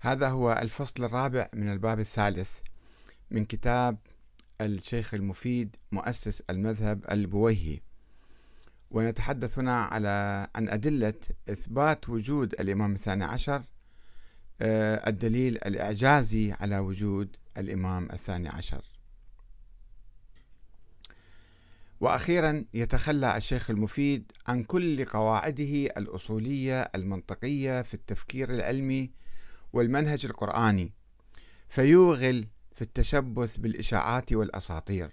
هذا هو الفصل الرابع من الباب الثالث من كتاب الشيخ المفيد مؤسس المذهب البويهي. ونتحدث هنا على عن أدلة إثبات وجود الإمام الثاني عشر آه، الدليل الإعجازي على وجود الإمام الثاني عشر. وأخيرا يتخلى الشيخ المفيد عن كل قواعده الأصولية المنطقية في التفكير العلمي والمنهج القرآني فيوغل في التشبث بالإشاعات والأساطير.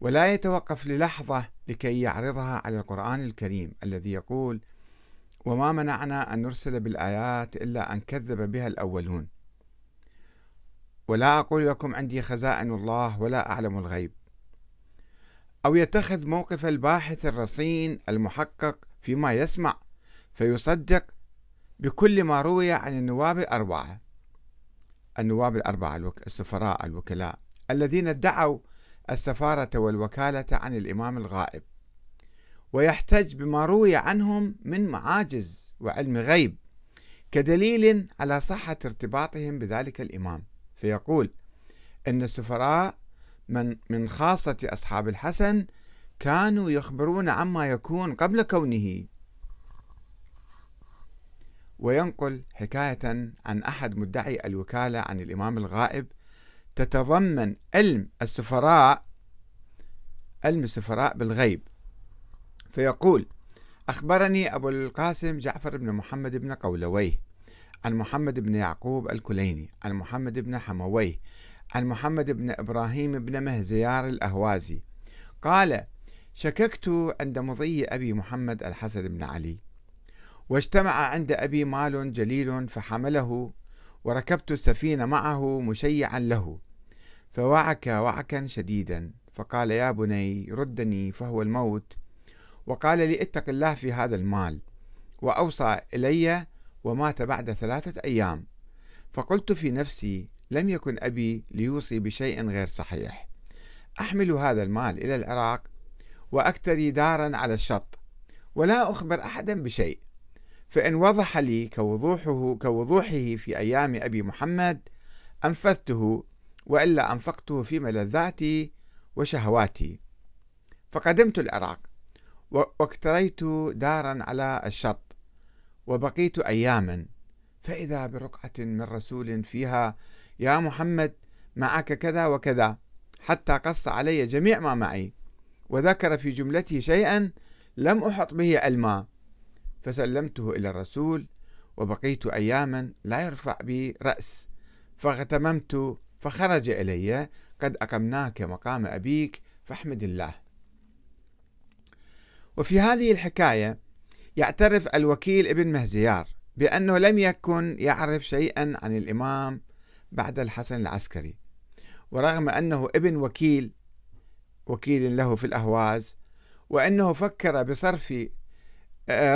ولا يتوقف للحظة لكي يعرضها على القرآن الكريم الذي يقول وما منعنا أن نرسل بالآيات إلا أن كذب بها الأولون ولا أقول لكم عندي خزائن الله ولا أعلم الغيب. أو يتخذ موقف الباحث الرصين المحقق فيما يسمع فيصدق بكل ما روي عن النواب الأربعة. النواب الأربعة السفراء الوكلاء الذين ادعوا السفارة والوكالة عن الإمام الغائب. ويحتج بما روي عنهم من معاجز وعلم غيب كدليل على صحة ارتباطهم بذلك الإمام. فيقول أن السفراء من من خاصة أصحاب الحسن كانوا يخبرون عما يكون قبل كونه. وينقل حكاية عن أحد مدعي الوكالة عن الإمام الغائب تتضمن علم السفراء علم السفراء بالغيب. فيقول أخبرني أبو القاسم جعفر بن محمد بن قولويه عن محمد بن يعقوب الكليني عن محمد بن حمويه عن محمد بن إبراهيم بن مهزيار الأهوازي. قال شككت عند مضي أبي محمد الحسن بن علي. واجتمع عند أبي مال جليل فحمله وركبت السفينة معه مشيعا له فوعك وعكا شديدا فقال يا بني ردني فهو الموت. وقال لي اتق الله في هذا المال وأوصى إلي ومات بعد ثلاثة أيام. فقلت في نفسي لم يكن أبي ليوصي بشيء غير صحيح. أحمل هذا المال إلى العراق وأكتري دارا على الشط ولا أخبر أحدا بشيء. فإن وضح لي كوضوحه كوضوحه في أيام أبي محمد أنفذته وإلا أنفقته في ملذاتي وشهواتي. فقدمت العراق واكتريت دارا على الشط وبقيت أياما. فإذا برقعة من رسول فيها يا محمد معك كذا وكذا حتى قص علي جميع ما معي وذكر في جملته شيئا لم أحط به علما. فسلمته إلى الرسول وبقيت أياما لا يرفع بي رأس فاغتممت فخرج إلي قد أقمناك مقام أبيك فاحمد الله. وفي هذه الحكاية يعترف الوكيل ابن مهزيار بأنه لم يكن يعرف شيئا عن الإمام بعد الحسن العسكري ورغم أنه ابن وكيل وكيل له في الأهواز وأنه فكر بصرف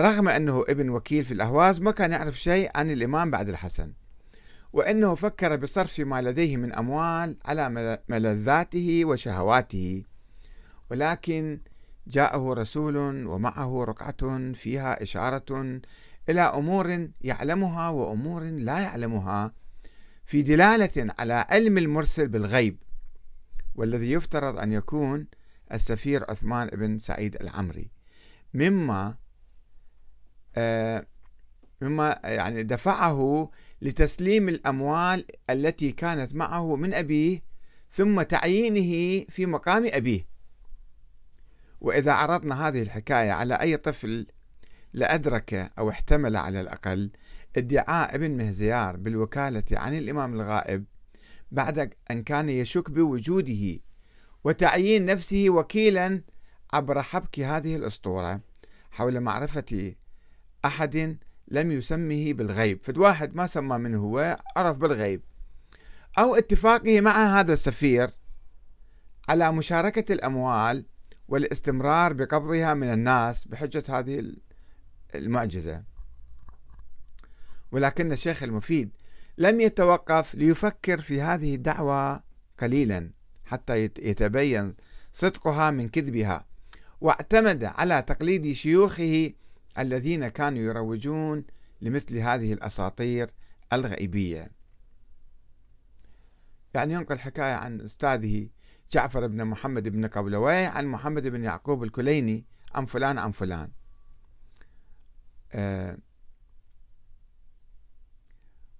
رغم أنه ابن وكيل في الأهواز ما كان يعرف شيء عن الإمام بعد الحسن وأنه فكر بصرف ما لديه من أموال على ملذاته وشهواته. ولكن جاءه رسول ومعه رقعة فيها إشارة إلى أمور يعلمها وأمور لا يعلمها في دلالة على علم المرسل بالغيب والذي يفترض أن يكون السفير عثمان بن سعيد العمري. مما آه، مما يعني دفعه لتسليم الأموال التي كانت معه من أبيه ثم تعيينه في مقام أبيه. وإذا عرضنا هذه الحكاية على أي طفل لأدرك أو احتمل على الأقل ادعاء ابن مهزيار بالوكالة عن الإمام الغائب بعد أن كان يشك بوجوده وتعيين نفسه وكيلا عبر حبك هذه الأسطورة حول معرفة أحد لم يسمه بالغيب. فد واحد ما سمى منه هو عرف بالغيب. أو اتفاقه مع هذا السفير على مشاركة الأموال والاستمرار بقبضها من الناس بحجة هذه المعجزة. ولكن الشيخ المفيد لم يتوقف ليفكر في هذه الدعوة قليلا حتى يتبين صدقها من كذبها واعتمد على تقليد شيوخه الذين كانوا يروجون لمثل هذه الأساطير الغيبية يعني ينقل حكاية عن أستاذه جعفر بن محمد بن قبلوي عن محمد بن يعقوب الكليني عن فلان عن فلان. آه،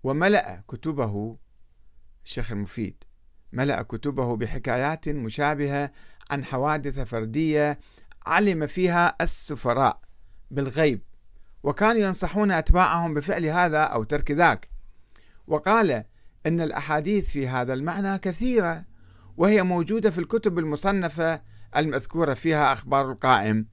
وملأ كتبه الشيخ المفيد ملأ كتبه بحكايات مشابهة عن حوادث فردية علم فيها السفراء. بالغيب وكانوا ينصحون أتباعهم بفعل هذا أو ترك ذاك. وقال إن الأحاديث في هذا المعنى كثيرة وهي موجودة في الكتب المصنفة المذكورة فيها أخبار القائم.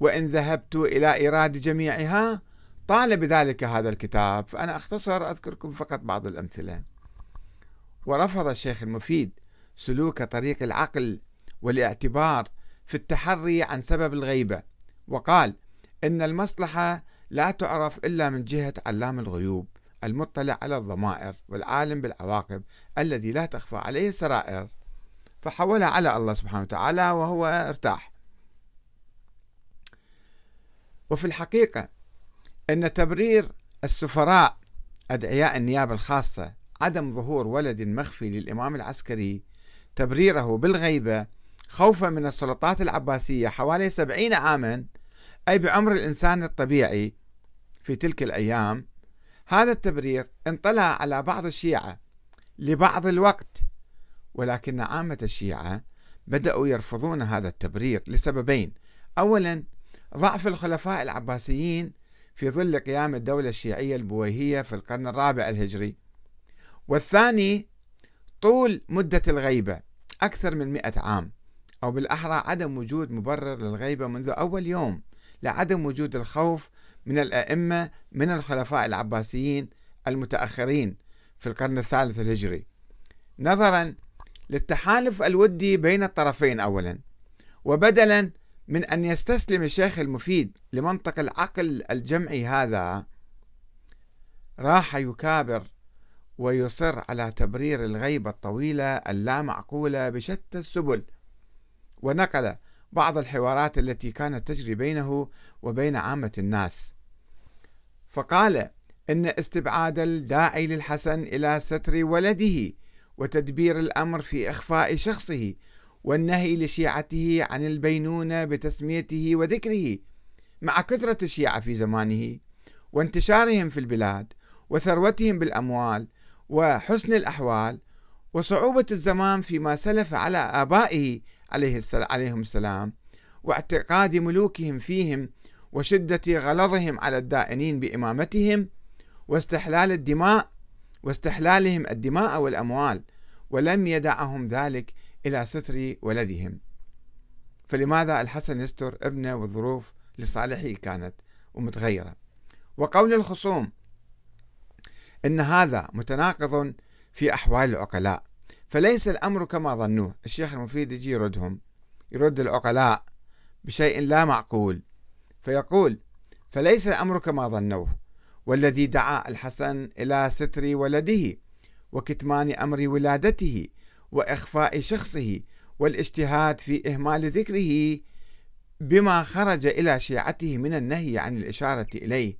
وإن ذهبت إلى إيراد جميعها طال بذلك هذا الكتاب. فأنا أختصر أذكركم فقط بعض الأمثلة. ورفض الشيخ المفيد سلوك طريق العقل والاعتبار في التحري عن سبب الغيبة. وقال إن المصلحة لا تعرف إلا من جهة علام الغيوب المطلع على الضمائر والعالم بالعواقب الذي لا تخفى عليه السرائر فحولها على الله سبحانه وتعالى وهو ارتاح. وفي الحقيقة أن تبرير السفراء أدعياء النيابة الخاصة عدم ظهور ولد مخفي للإمام العسكري تبريره بالغيبة خوفا من السلطات العباسية حوالي سبعين عاما أي بعمر الإنسان الطبيعي في تلك الأيام هذا التبرير انطلع على بعض الشيعة لبعض الوقت ولكن عامة الشيعة بدأوا يرفضون هذا التبرير لسببين. أولا ضعف الخلفاء العباسيين في ظل قيام الدولة الشيعية البويهية في القرن الرابع الهجري. والثاني طول مدة الغيبة أكثر من مئة عام أو بالأحرى عدم وجود مبرر للغيبة منذ أول يوم. لعدم وجود الخوف من الأئمة من الخلفاء العباسيين المتأخرين في القرن الثالث الهجري. نظرا للتحالف الودي بين الطرفين أولا وبدلا من أن يستسلم الشيخ المفيد لمنطق العقل الجمعي هذا راح يكابر ويصر على تبرير الغيبة الطويلة اللامعقولة بشتى السبل ونقل بعض الحوارات التي كانت تجري بينه وبين عامة الناس. فقال إن استبعاد الداعي للحسن إلى ستر ولده وتدبير الأمر في إخفاء شخصه والنهي لشيعته عن البينونة بتسميته وذكره مع كثرة الشيعة في زمانه وانتشارهم في البلاد وثروتهم بالأموال وحسن الأحوال وصعوبة الزمان فيما سلف على آبائه عليه السلام عليهم السلام واعتقاد ملوكهم فيهم وشدة غلظهم على الدائنين بإمامتهم واستحلال الدماء واستحلالهم الدماء والأموال ولم يدعهم ذلك إلى ستر ولدهم. فلماذا الحسن يستر ابنه والظروف لصالحه كانت ومتغيرة؟ وقول الخصوم إن هذا متناقض في أحوال العقلاء. فليس الأمر كما ظنوه. الشيخ المفيد يجي يردهم يرد العقلاء بشيء لا معقول. فيقول فليس الأمر كما ظنوه. والذي دعا الحسن إلى ستر ولده وكتمان أمر ولادته وإخفاء شخصه والاجتهاد في إهمال ذكره بما خرج إلى شيعته من النهي عن الإشارة إليه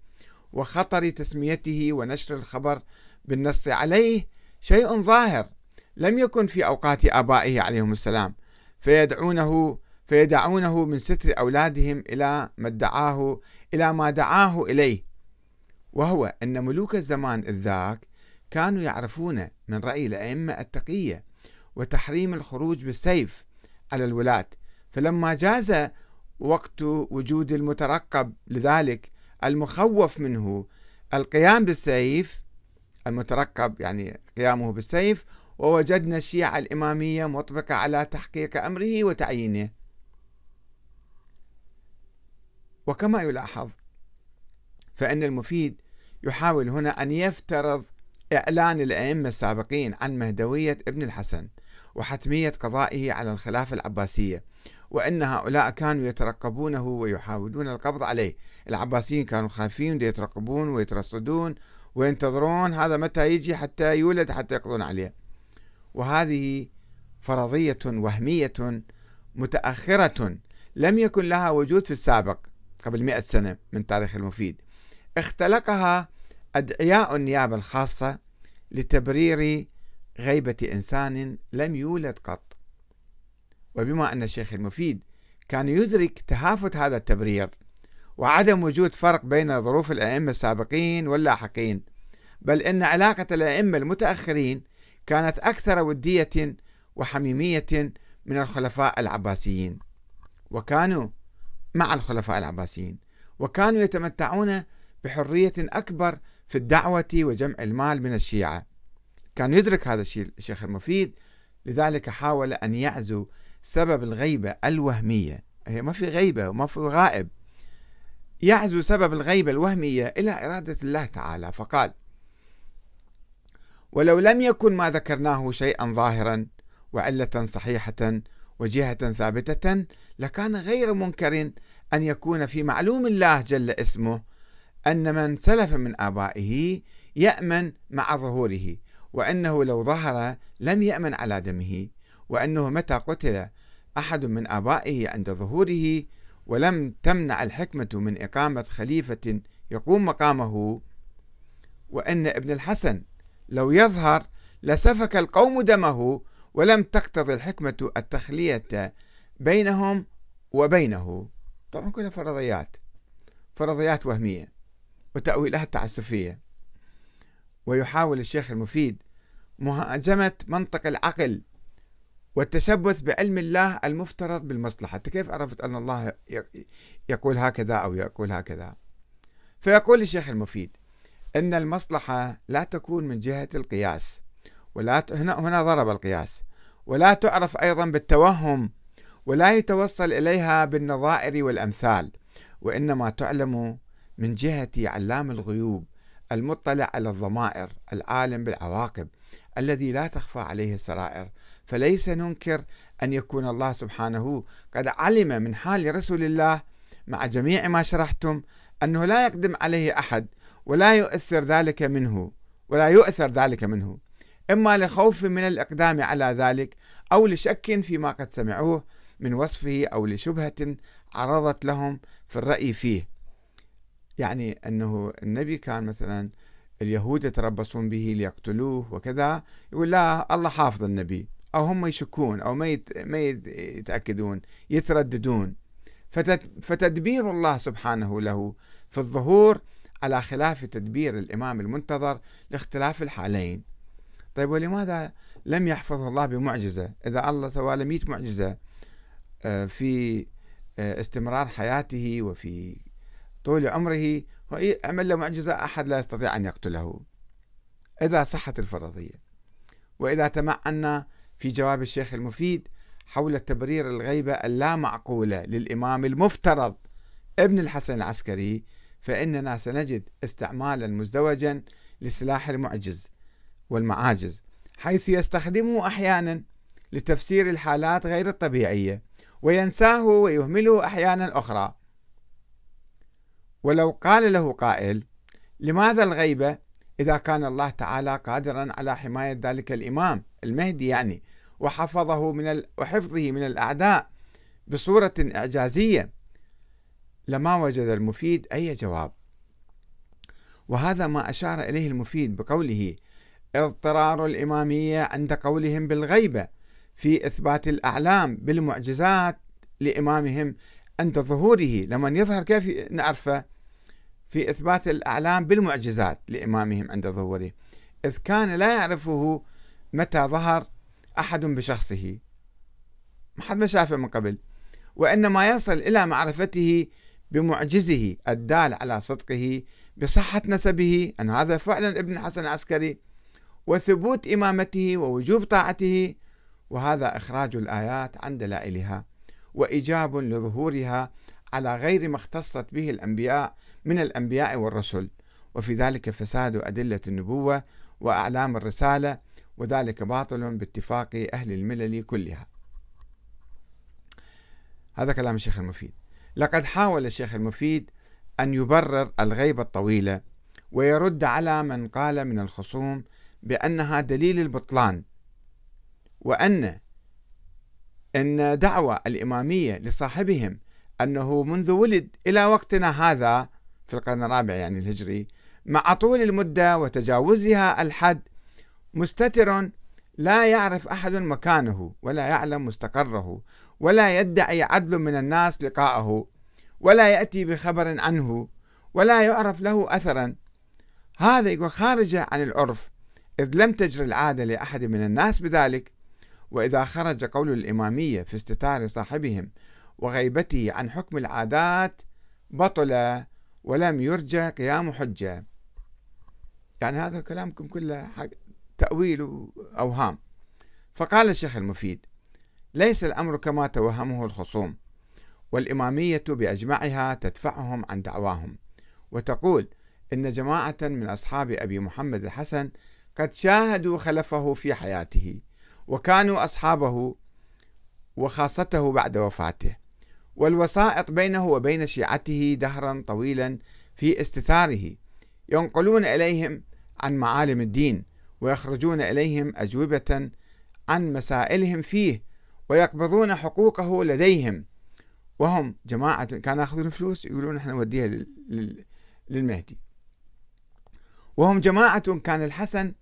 وخطر تسميته ونشر الخبر بالنص عليه شيء ظاهر. لم يكن في أوقات آبائه عليهم السلام فيدعونه فيدعونه من ستر أولادهم إلى ما ادعاه إلى ما دعاه إليه. وهو أن ملوك الزمان الذاك كانوا يعرفون من رأي الأئمة التقية وتحريم الخروج بالسيف على الولاة. فلما جاز وقت وجود المترقب لذلك المخوف منه القيام بالسيف المترقب يعني قيامه بالسيف ووجدنا الشيعة الإمامية مطبقة على تحقيق أمره وتعيينه. وكما يلاحظ فإن المفيد يحاول هنا أن يفترض إعلان الأئمة السابقين عن مهدوية ابن الحسن وحتمية قضائه على الخلافة العباسية وأن هؤلاء كانوا يترقبونه ويحاولون القبض عليه. العباسيين كانوا خايفين يترقبون ويترصدون وينتظرون هذا متى يجي حتى يولد حتى يقضون عليه. وهذه فرضية وهمية متأخرة لم يكن لها وجود في السابق قبل مئة سنة من تاريخ المفيد. اختلقها أدعياء النيابة الخاصة لتبرير غيبة إنسان لم يولد قط. وبما أن الشيخ المفيد كان يدرك تهافت هذا التبرير وعدم وجود فرق بين ظروف الأئمة السابقين واللاحقين بل إن علاقة الأئمة المتأخرين كانت أكثر ودية وحميمية من الخلفاء العباسيين. وكانوا مع الخلفاء العباسيين. وكانوا يتمتعون بحرية أكبر في الدعوة وجمع المال من الشيعة. كان يدرك هذا الشيء الشيخ المفيد لذلك حاول أن يعزو سبب الغيبة الوهمية. هي ما في غيبة وما في غائب. يعزو سبب الغيبة الوهمية إلى إرادة الله تعالى. فقال ولو لم يكن ما ذكرناه شيئا ظاهرا وعلة صحيحة وجهة ثابتة لكان غير منكر أن يكون في معلوم الله جل اسمه أن من سلف من آبائه يأمن مع ظهوره وأنه لو ظهر لم يأمن على دمه وأنه متى قتل أحد من آبائه عند ظهوره ولم تمنع الحكمة من إقامة خليفة يقوم مقامه وأن ابن الحسن لو يظهر لسفك القوم دمه ولم تقتضي الحكمة التخلية بينهم وبينه. طبعا كلها فرضيات فرضيات وهمية وتأويلات تعسفية ويحاول الشيخ المفيد مهاجمة منطق العقل والتشبث بعلم الله المفترض بالمصلحة. كيف عرفت أن الله يقول هكذا أو يقول هكذا؟ فيقول الشيخ المفيد أن المصلحة لا تكون من جهة القياس ولا هنا هنا ضرب القياس. ولا تعرف أيضا بالتوهم ولا يتوصل إليها بالنظائر والأمثال وإنما تعلم من جهة علام الغيوب المطلع على الضمائر العالم بالعواقب الذي لا تخفى عليه السرائر. فليس ننكر أن يكون الله سبحانه قد علم من حال رسول الله مع جميع ما شرحتم أنه لا يقدم عليه أحد ولا يؤثر ذلك منه ولا يؤثر ذلك منه. إما لخوف من الإقدام على ذلك أو لشك فيما قد سمعوه من وصفه أو لشبهة عرضت لهم في الرأي فيه. يعني أنه النبي كان مثلا اليهود يتربصون به ليقتلوه وكذا يقول لا الله حافظ النبي. أو هم يشكون أو ما يتأكدون يترددون. فتدبير الله سبحانه له في الظهور على خلاف تدبير الإمام المنتظر لاختلاف الحالين. طيب ولماذا لم يحفظه الله بمعجزة؟ إذا الله سوى له 100 معجزة آه، في آه، استمرار حياته وفي طول عمره عمل له معجزة أحد لا يستطيع أن يقتله. إذا صحت الفرضية. وإذا تمعنا في جواب الشيخ المفيد حول تبرير الغيبة اللامعقولة للإمام المفترض ابن الحسن العسكري فإننا سنجد استعمالا مزدوجا لسلاح المعجز والمعاجز حيث يستخدمه أحيانا لتفسير الحالات غير الطبيعية وينساه ويهمله أحيانا أخرى ولو قال له قائل لماذا الغيبة إذا كان الله تعالى قادرا على حماية ذلك الإمام المهدي يعني وحفظه من. وحفظه من الأعداء بصورة إعجازية لما وجد المفيد أي جواب. وهذا ما أشار إليه المفيد بقوله اضطرار الإمامية عند قولهم بالغيبة في إثبات الأعلام بالمعجزات لإمامهم عند ظهوره لمن يظهر كيف نعرفه؟ في إثبات الأعلام بالمعجزات لإمامهم عند ظهوره. إذ كان لا يعرفه متى ظهر أحد بشخصه. ما حد ما شافه من قبل. وإنما يصل إلى معرفته بمعجزه الدال على صدقه بصحة نسبه أن هذا فعلا ابن الحسن العسكري وثبوت إمامته ووجوب طاعته وهذا إخراج الآيات عن دلائلها وإيجاب لظهورها على غير ما اختصت به الأنبياء من الأنبياء والرسل. وفي ذلك فساد أدلة النبوة وأعلام الرسالة وذلك باطل باتفاق أهل الملل كلها. هذا كلام الشيخ المفيد. لقد حاول الشيخ المفيد أن يبرر الغيبة الطويلة ويرد على من قال من الخصوم بأنها دليل البطلان وأن أن دعوة الإمامية لصاحبهم أنه منذ ولد إلى وقتنا هذا في القرن الرابع يعني الهجري مع طول المدة وتجاوزها الحد مستتر لا يعرف أحد مكانه ولا يعلم مستقره. ولا يدعي عدل من الناس لقاءه ولا يأتي بخبر عنه ولا يعرف له أثرا. هذا يقول خارج عن العرف إذ لم تجر العادة لأحد من الناس بذلك. وإذا خرج قول الإمامية في استتار صاحبهم وغيبته عن حكم العادات بطل ولم يرجى قيام حجة. يعني هذا كلامكم كله تأويل وأوهام. فقال الشيخ المفيد ليس الأمر كما توهمه الخصوم والإمامية بأجمعها تدفعهم عن دعواهم. وتقول إن جماعة من أصحاب أبي محمد الحسن قد شاهدوا خلفه في حياته وكانوا أصحابه وخاصته بعد وفاته. والوسائط بينه وبين شيعته دهرا طويلا في استثاره ينقلون إليهم عن معالم الدين ويخرجون إليهم أجوبة عن مسائلهم فيه ويقبضون حقوقه لديهم. وهم جماعة كانوا يأخذون فلوس يقولون إحنا نوديها للمهدي. وهم جماعة كان الحسن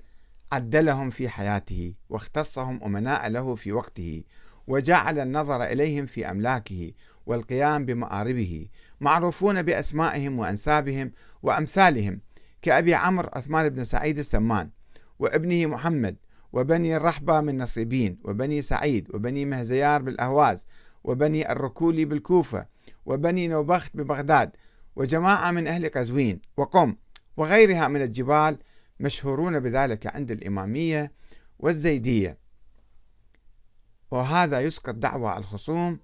عدلهم في حياته واختصهم أمناء له في وقته وجعل النظر إليهم في أملاكه والقيام بمآربه معروفون بأسمائهم وأنسابهم وأمثالهم كأبي عمرو عثمان بن سعيد السمان وابنه محمد وبني الرحبة من نصيبين وبني سعيد وبني مهزيار بالأهواز وبني الركولي بالكوفة وبني نوبخت ببغداد وجماعة من أهل قزوين وقم وغيرها من الجبال مشهورون بذلك عند الإمامية والزيدية. وهذا يسقط دعوى الخصوم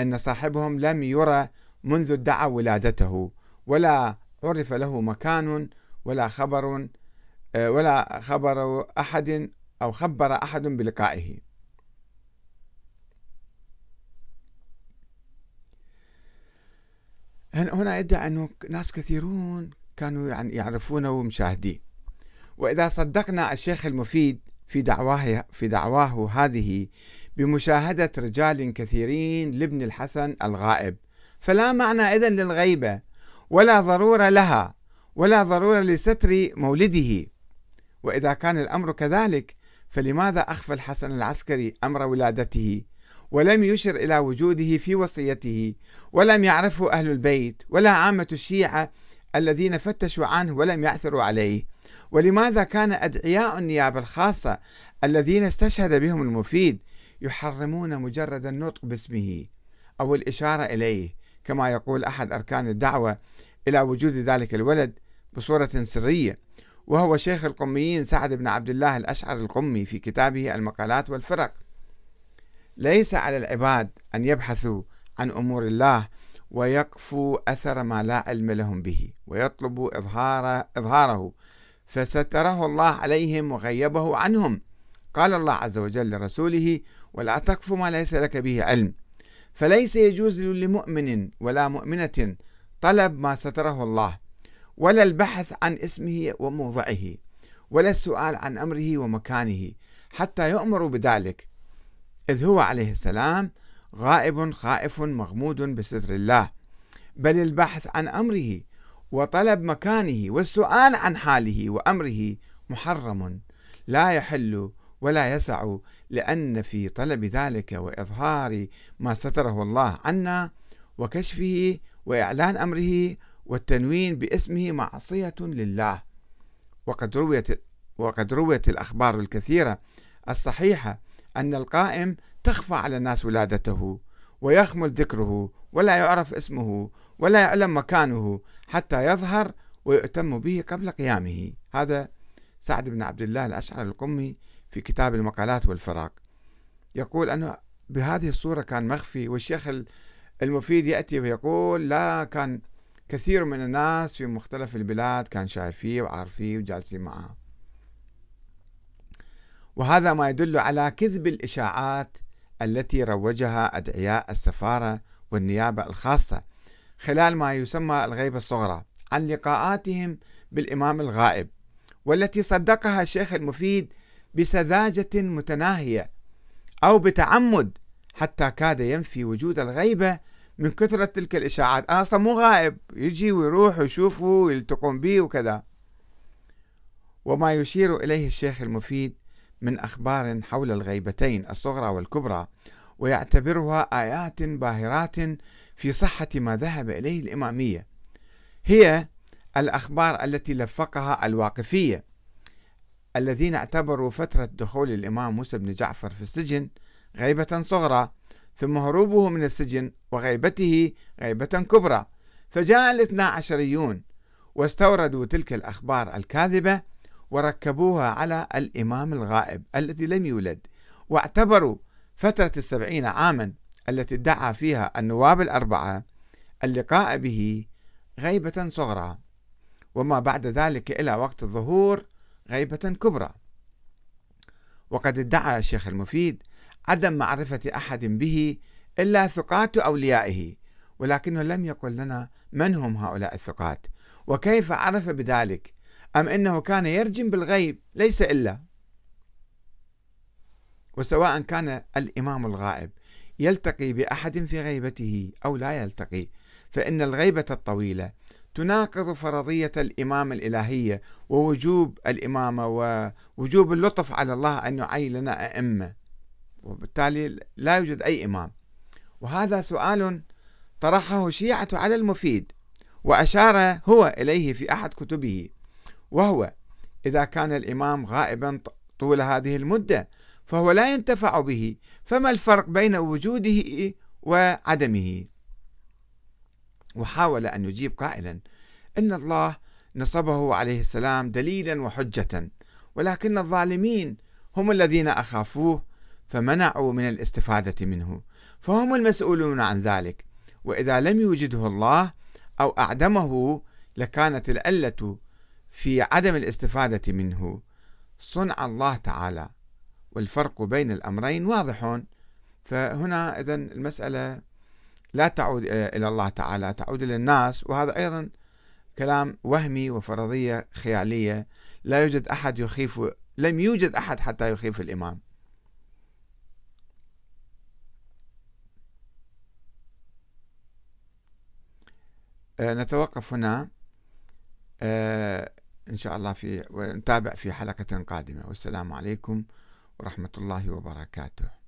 أن صاحبهم لم يرى منذ ادعى ولادته ولا عرف له مكان ولا خبر ولا خبر أحد أو خبر أحد بلقائه. هنا يدعي أنه ناس كثيرون كانوا يعني يعرفونه ومشاهديه. وإذا صدقنا الشيخ المفيد في دعواه في دعواه هذه بمشاهدة رجال كثيرين لابن الحسن الغائب. فلا معنى إذن للغيبة ولا ضرورة لها ولا ضرورة لستر مولده. وإذا كان الأمر كذلك فلماذا أخفى الحسن العسكري أمر ولادته ولم يشر إلى وجوده في وصيته ولم يعرفه أهل البيت ولا عامة الشيعة الذين فتشوا عنه ولم يعثروا عليه؟ ولماذا كان أدعياء النيابة الخاصة الذين استشهد بهم المفيد يحرمون مجرد النطق باسمه أو الإشارة إليه؟ كما يقول أحد أركان الدعوة إلى وجود ذلك الولد بصورة سرية. وهو شيخ القميين سعد بن عبد الله الأشعر القمي في كتابه المقالات والفرق. ليس على العباد أن يبحثوا عن أمور الله ويقفوا أثر ما لا علم لهم به ويطلبوا إظهار إظهاره. فستره الله عليهم وغيبه عنهم. قال الله عز وجل لرسوله ولا تقف ما ليس لك به علم. فليس يجوز لمؤمن ولا مؤمنة طلب ما ستره الله ولا البحث عن اسمه وموضعه ولا السؤال عن أمره ومكانه حتى يؤمر بذلك إذ هو عليه السلام غائب خائف مغمود بستر الله. بل البحث عن أمره وطلب مكانه والسؤال عن حاله وأمره محرم لا يحل ولا يسع لأن في طلب ذلك وإظهار ما ستره الله عنا وكشفه وإعلان أمره والتنوين باسمه معصية لله. وقد رويت وقد رويت الأخبار الكثيرة الصحيحة أن القائم تخفى على الناس ولادته ويخمل ذكره ولا يعرف اسمه ولا يعلم مكانه حتى يظهر ويؤتم به قبل قيامه. هذا سعد بن عبد الله الأشعر القمي في كتاب المقالات والفراق. يقول أنه بهذه الصورة كان مخفي والشيخ المفيد يأتي ويقول لا كان كثير من الناس في مختلف البلاد كان شايفيه وعارفيه وجالسين معه وهذا ما يدل على كذب الإشاعات التي روجها أدعياء السفارة والنيابة الخاصة خلال ما يسمى الغيبة الصغرى عن لقاءاتهم بالإمام الغائب والتي صدقها الشيخ المفيد بسذاجة متناهية أو بتعمد حتى كاد ينفي وجود الغيبة من كثرة تلك الإشاعات. أنا أصلا مو غائب. يجي ويروح ويشوفه ويلتقون به وكذا. وما يشير إليه الشيخ المفيد من أخبار حول الغيبتين الصغرى والكبرى ويعتبرها آيات باهرات في صحة ما ذهب إليه الإمامية. هي الأخبار التي لفقها الواقفية الذين اعتبروا فترة دخول الإمام موسى بن جعفر في السجن غيبة صغرى ثم هروبه من السجن وغيبته غيبة كبرى. فجاء الاثنا عشريون واستوردوا تلك الأخبار الكاذبة وركبوها على الإمام الغائب الذي لم يولد. واعتبروا فترة السبعين عاما التي ادعى فيها النواب الأربعة اللقاء به غيبة صغرى. وما بعد ذلك إلى وقت الظهور غيبة كبرى. وقد ادعى الشيخ المفيد عدم معرفة أحد به إلا ثقات أوليائه ولكنه لم يقل لنا من هم هؤلاء الثقات وكيف عرف بذلك؟ أم أنه كان يرجم بالغيب؟ ليس إلا. وسواء كان الإمام الغائب يلتقي بأحد في غيبته أو لا يلتقي فإن الغيبة الطويلة تناقض فرضية الإمامة الإلهية ووجوب الإمامة ووجوب اللطف على الله أن يعين لنا أئمة. وبالتالي لا يوجد أي إمام. وهذا سؤال طرحه شيعة على المفيد وأشار هو إليه في أحد كتبه وهو إذا كان الإمام غائبا طول هذه المدة فهو لا ينتفع به فما الفرق بين وجوده وعدمه؟ وحاول أن يجيب قائلا إن الله نصبه عليه السلام دليلا وحجة ولكن الظالمين هم الذين أخافوه فمنعوا من الاستفادة منه. فهم المسؤولون عن ذلك وإذا لم يوجده الله أو أعدمه لكانت العلة في عدم الاستفادة منه. صنع الله تعالى والفرق بين الأمرين واضح فهنا إذا المسألة لا تعود إلى الله تعالى تعود إلى الناس. وهذا أيضا كلام وهمي وفرضية خيالية. لا يوجد أحد يخيف لم يوجد أحد حتى يخيف الإمام. نتوقف هنا. آه، إن شاء الله في ونتابع في حلقة قادمة. والسلام عليكم ورحمة الله وبركاته.